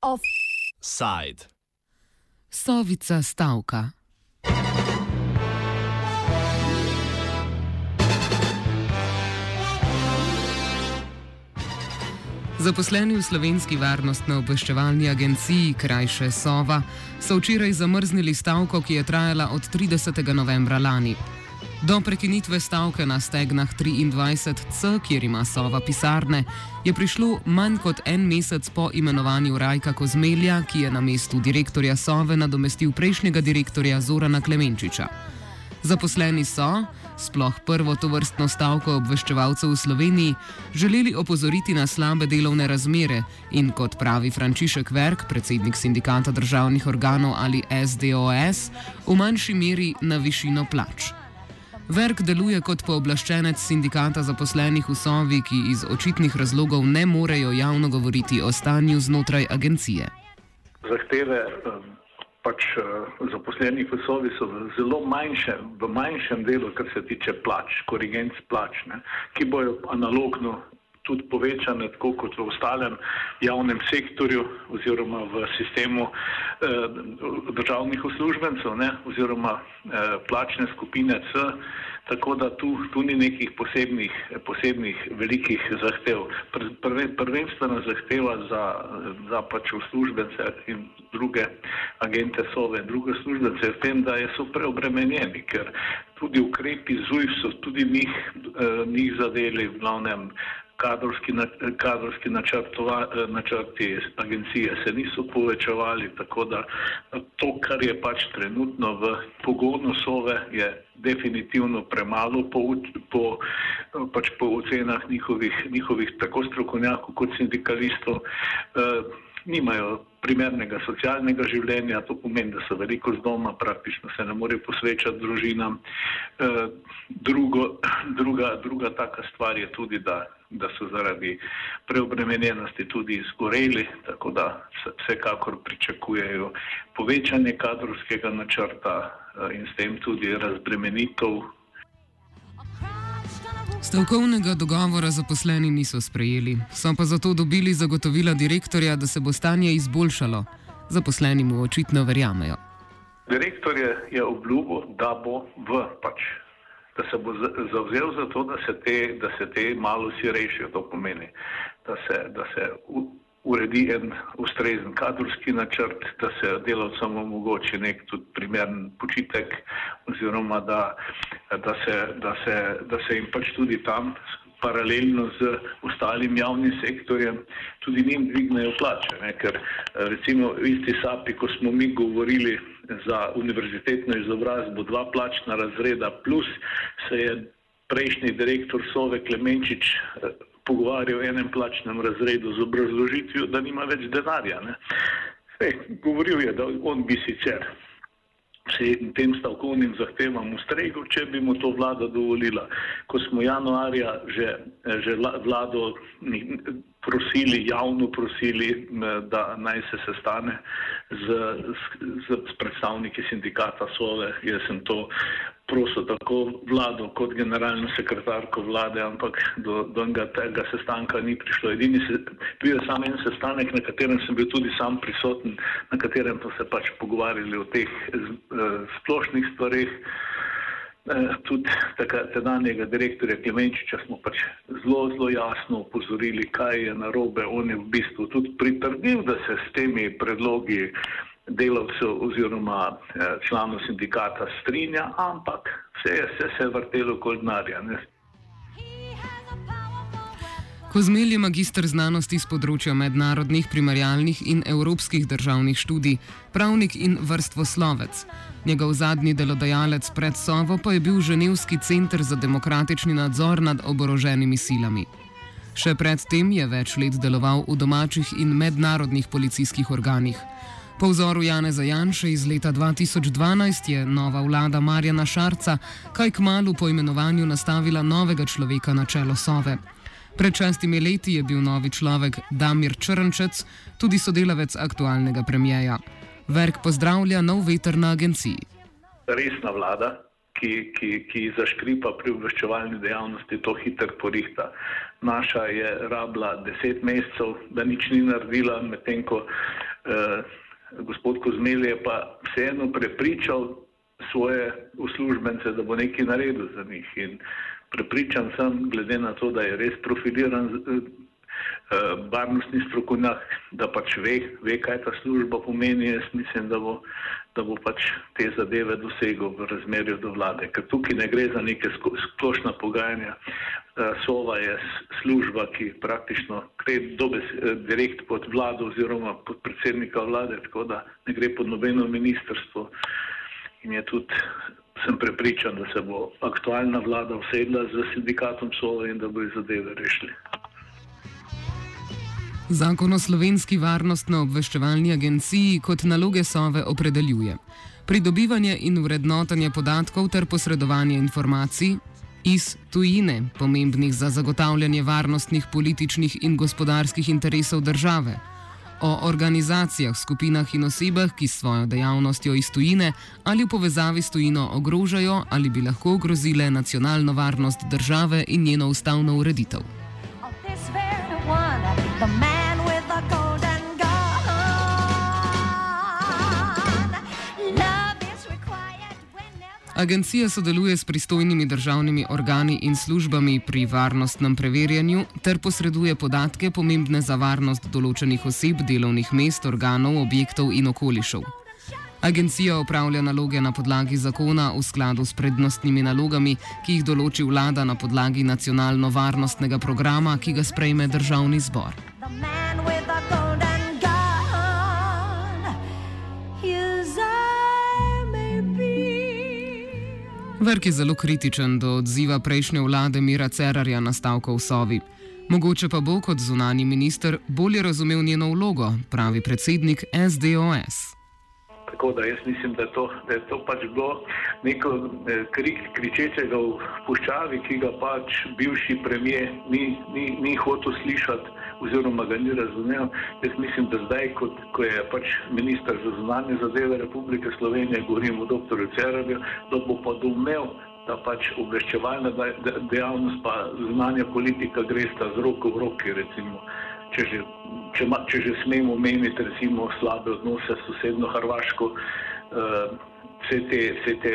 Offside. Sovica stavka. Zaposleni v slovenski varnostno-obveščevalni agenciji, krajše Sova, so včeraj zamrznili stavko, ki je trajala od 30. novembra lani. Do prekinitve stavke na stegnah 23C, kjer ima Sova pisarne, je prišlo manj kot en mesec po imenovanju Rajka Kozmelja, ki je na mestu direktorja Sove nadomestil prejšnjega direktorja Zorana Klemenčiča. Zaposleni so, sploh prvo to vrstno stavko obveščevalcev v Sloveniji, želeli opozoriti na slabe delovne razmere in, kot pravi Frančišek Verk, predsednik sindikata državnih organov ali SDOS, v manjši meri na višino plač. Verk deluje kot pooblaščenec sindikata zaposlenih v Sovi, ki iz očitnih razlogov ne morejo javno govoriti o stanju znotraj agencije. Zahteve pač uh, zaposlenih v Sovi so v zelo manjšem, v manjšem delu, kar se tiče plač, korigenc plač, ne, ki bojo analogno tudi povečane, tako kot v ostalem javnem sektorju oziroma v sistemu eh, državnih uslužbencev ne, oziroma eh, plačne skupine C, tako da tu, tu ni nekih posebnih, posebnih velikih zahtev. Prve, prvenstvena zahteva za, za pač uslužbence in druge agente SOVE druge uslužbence je v tem, da so preobremenjeni, ker tudi ukrepi ZUJF so tudi njih, eh, njih zadeli v glavnem kadrovski, kadrovski načrti agencije se niso povečevali, tako da to, kar je pač trenutno v pogonu sove, je definitivno premalo po, po, pač po ocenah njihovih, njihovih tako strokovnjakov kot sindikalistov. Eh, nimajo primernega socialnega življenja, to pomeni, da so veliko z doma, praktično se ne morejo posvečati družinam. Eh, drugo, druga, druga taka stvar je tudi, da da so zaradi preobremenjenosti tudi izgoreli, tako da vsekakor pričakujejo povečanje kadrovskega načrta eh, in s tem tudi razbremenitev. Stavkovnega dogovora zaposleni niso sprejeli, so pa zato dobili zagotovila direktorja, da se bo stanje izboljšalo. Zaposleni mu očitno verjamejo. Direktor je obljubil, da bo v pač da se bo zavzel za to, da se te, da se te malo vsi rešijo. To pomeni, da se, da se uredi en ustrezen kadrovski načrt, da se delavcem omogoči nek tudi primern počitek oziroma da, da, se, da, se, da se jim pač tudi tam paralelno z ostalim javnim sektorjem tudi njim dvignejo plače. Ne? Ker recimo v isti sapi, ko smo mi govorili za univerzitetno izobrazbo dva plačna razreda plus se je prejšnji direktor Sove Klemenčič eh, pogovarjal o enem plačnem razredu z obrazložitvijo, da nima več denarja. Ej, govoril je, da on bi sicer tem stavkovnim zahtevam ustregel, če bi mu to vlada dovolila. Ko smo januarja že, že vlado prosili, javno prosili, da naj se sestane z, z, z predstavniki sindikata Sove, jaz sem to prosil tako vlado kot generalno sekretarko vlade, ampak do, do tega sestanka ni prišlo. Edini se, bil je samo en sestanek, na katerem sem bil tudi sam prisoten, na katerem so se pač pogovarjali o teh uh, splošnih stvarih. Eh, tudi tedanjega direktorja Klemenčiča smo pač zelo, zelo jasno upozorili, kaj je narobe. On je v bistvu tudi pritrdil, da se s temi predlogi delavcev oziroma eh, članov sindikata strinja, ampak vse je vse se vrtelo kot denarja. Kozmel je magistr znanosti z področja mednarodnih, primerjalnih in evropskih državnih študij, pravnik in vrstvoslovec. Njegov zadnji delodajalec pred Sovo pa je bil Ženevski center za demokratični nadzor nad oboroženimi silami. Še predtem je več let deloval v domačih in mednarodnih policijskih organih. Po vzoru Janeza Janša iz leta 2012 je nova vlada Marjana Šarca kaj k malu po imenovanju nastavila novega človeka na čelo Sove. Pred šestimi leti je bil novi človek Damir Črnčec, tudi sodelavec aktualnega premijeja. Verk pozdravlja nov veter na agenciji. Resna vlada, ki, ki, ki zaškripa pri obveščevalni dejavnosti, to hiter porihta. Naša je rabila deset mesecev, da nič ni naredila, medtem ko eh, gospod Kozmel je pa vseeno prepričal svoje uslužbence, da bo nekaj naredil za njih. In prepričan sem, glede na to, da je res profiliran. Eh, Eh, varnostni strokovnjak, da pač ve, ve, kaj ta služba pomeni. Jaz mislim, da bo, da bo pač te zadeve dosegel v razmerju do vlade. Ker tukaj ne gre za neke splošna pogajanja. Eh, Sova je služba, ki praktično gre dobes, eh, direkt pod vlado oziroma pod predsednika vlade, tako da ne gre pod nobeno ministrstvo. In je tudi, sem prepričan, da se bo aktualna vlada usedla z sindikatom Sova in da bo zadeve rešili. Zakon o slovenski varnostno-obveščevalni agenciji kot naloge sove opredeljuje pridobivanje in vrednotanje podatkov ter posredovanje informacij iz tujine, pomembnih za zagotavljanje varnostnih, političnih in gospodarskih interesov države, o organizacijah, skupinah in osebah, ki s svojo dejavnostjo iz tujine ali v povezavi s tujino ogrožajo ali bi lahko ogrozile nacionalno varnost države in njeno ustavno ureditev. Agencija sodeluje s pristojnimi državnimi organi in službami pri varnostnem preverjanju ter posreduje podatke pomembne za varnost določenih oseb, delovnih mest, organov, objektov in okolišov. Agencija opravlja naloge na podlagi zakona v skladu s prednostnimi nalogami, ki jih določi vlada na podlagi nacionalno-varnostnega programa, ki ga sprejme državni zbor. Vrk je zelo kritičen do odziva prejšnje vlade Mira Cerarja na stavko v Sovi. Mogoče pa bo kot zunani minister bolje razumel njeno vlogo, pravi predsednik SDOS. Tako da jaz mislim, da to, da je to pač bilo neko eh, krik kričečega v puščavi, ki ga pač bivši premijer ni, ni, ni hotel slišati oziroma ga ni razumel. Jaz mislim, da zdaj, kot, ko je pač ministr za zunanje zadeve Republike Slovenije, govorim o dr. Cerarju, da bo pa domel, da pač obveščevalna dejavnost pa zunanja politika gre sta z roko v roki, recimo. Če že, če, ma, če že smemo meniti recimo slabe odnose s sosedno Hrvaško, uh, vse te, vse te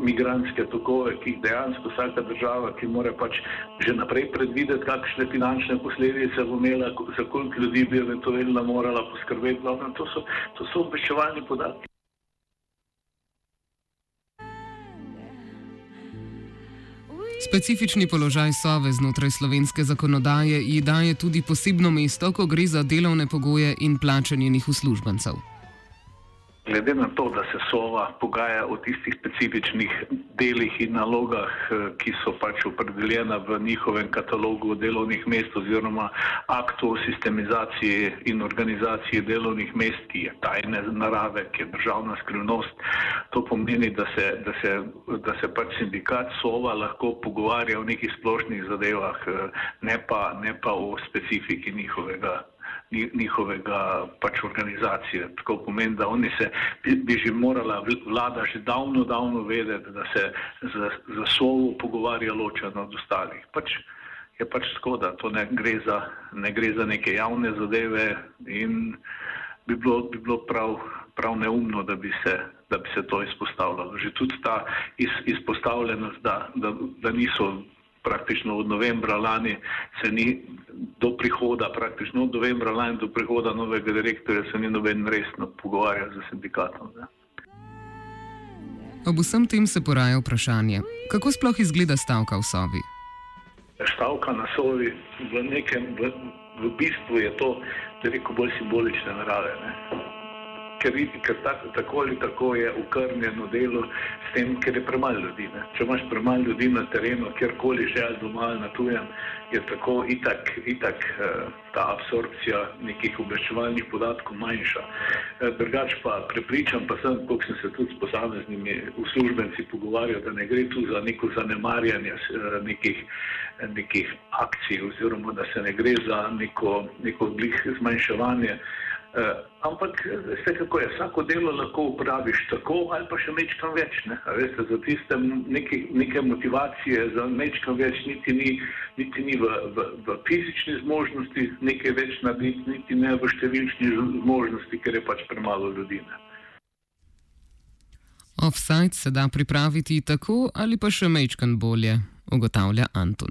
migranske tokove, ki jih dejansko vsaka država, ki mora pač že naprej predvideti, kakšne finančne posledice bo imela, za koliko ljudi bi eventualno morala poskrbeti. Glavno, to so, to so obveščevalni podatki. Specifični položaj sove znotraj slovenske zakonodaje ji daje tudi posebno mesto, ko gre za delovne pogoje in plačanje njenih uslužbencev. Glede na to, da se Sova pogaja o tistih specifičnih delih in nalogah, eh, ki so pač opredeljena v njihovem katalogu delovnih mest oziroma aktu o sistemizaciji in organizaciji delovnih mest, ki je tajne narave, ki je državna skrivnost, to pomeni, da se, da se, da se pač sindikat Sova lahko pogovarja o nekih splošnih zadevah, eh, ne pa, ne pa o specifiki njihovega njihovega pač organizacije. Tako pomeni, da oni se bi, bi že morala vlada že davno, davno vedeti, da se za, za sovo pogovarja ločeno od ostalih. Pač je pač tako, da to ne gre, za, ne gre za neke javne zadeve in bi bilo, bi bilo prav, prav neumno, da bi se da bi se to izpostavljalo. Že tudi ta iz, izpostavljenost, da, da, da niso praktično od novembra lani se ni do prihoda, praktično od novembra lani do prihoda novega direktorja se ni noben resno pogovarjal z sindikatom. Ne. Ob vsem tem se poraja vprašanje, kako sploh izgleda stavka v sobi? Stavka na sobi v nekem, v, v bistvu je to, da reko bolj simbolične narave. Ne ker, ker tak, tako ali tako je ukrnjeno delo s tem, ker je premalo ljudi. Ne. Če imaš premalo ljudi na terenu, kjerkoli že ali doma ali na tujem, je tako itak, itak eh, ta absorpcija nekih obveščevalnih podatkov manjša. Eh, drugač pa prepričam, pa sem, koliko sem se tudi s posameznimi uslužbenci pogovarjal, da ne gre tu za neko zanemarjanje eh, nekih, nekih akcij oziroma da se ne gre za neko, neko zmanjševanje ampak vse kako je, vsako delo lahko upraviš tako ali pa še mečkam več. Ne? Veste, za tiste neke, neke motivacije za mečkam več niti ni, niti ni v, v, v fizični zmožnosti nekaj več narediti, niti ne v številčni zmožnosti, ker je pač premalo ljudi. Ne? Offside se da pripraviti tako ali pa še mečkam bolje, ugotavlja Anton.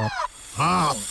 Offside.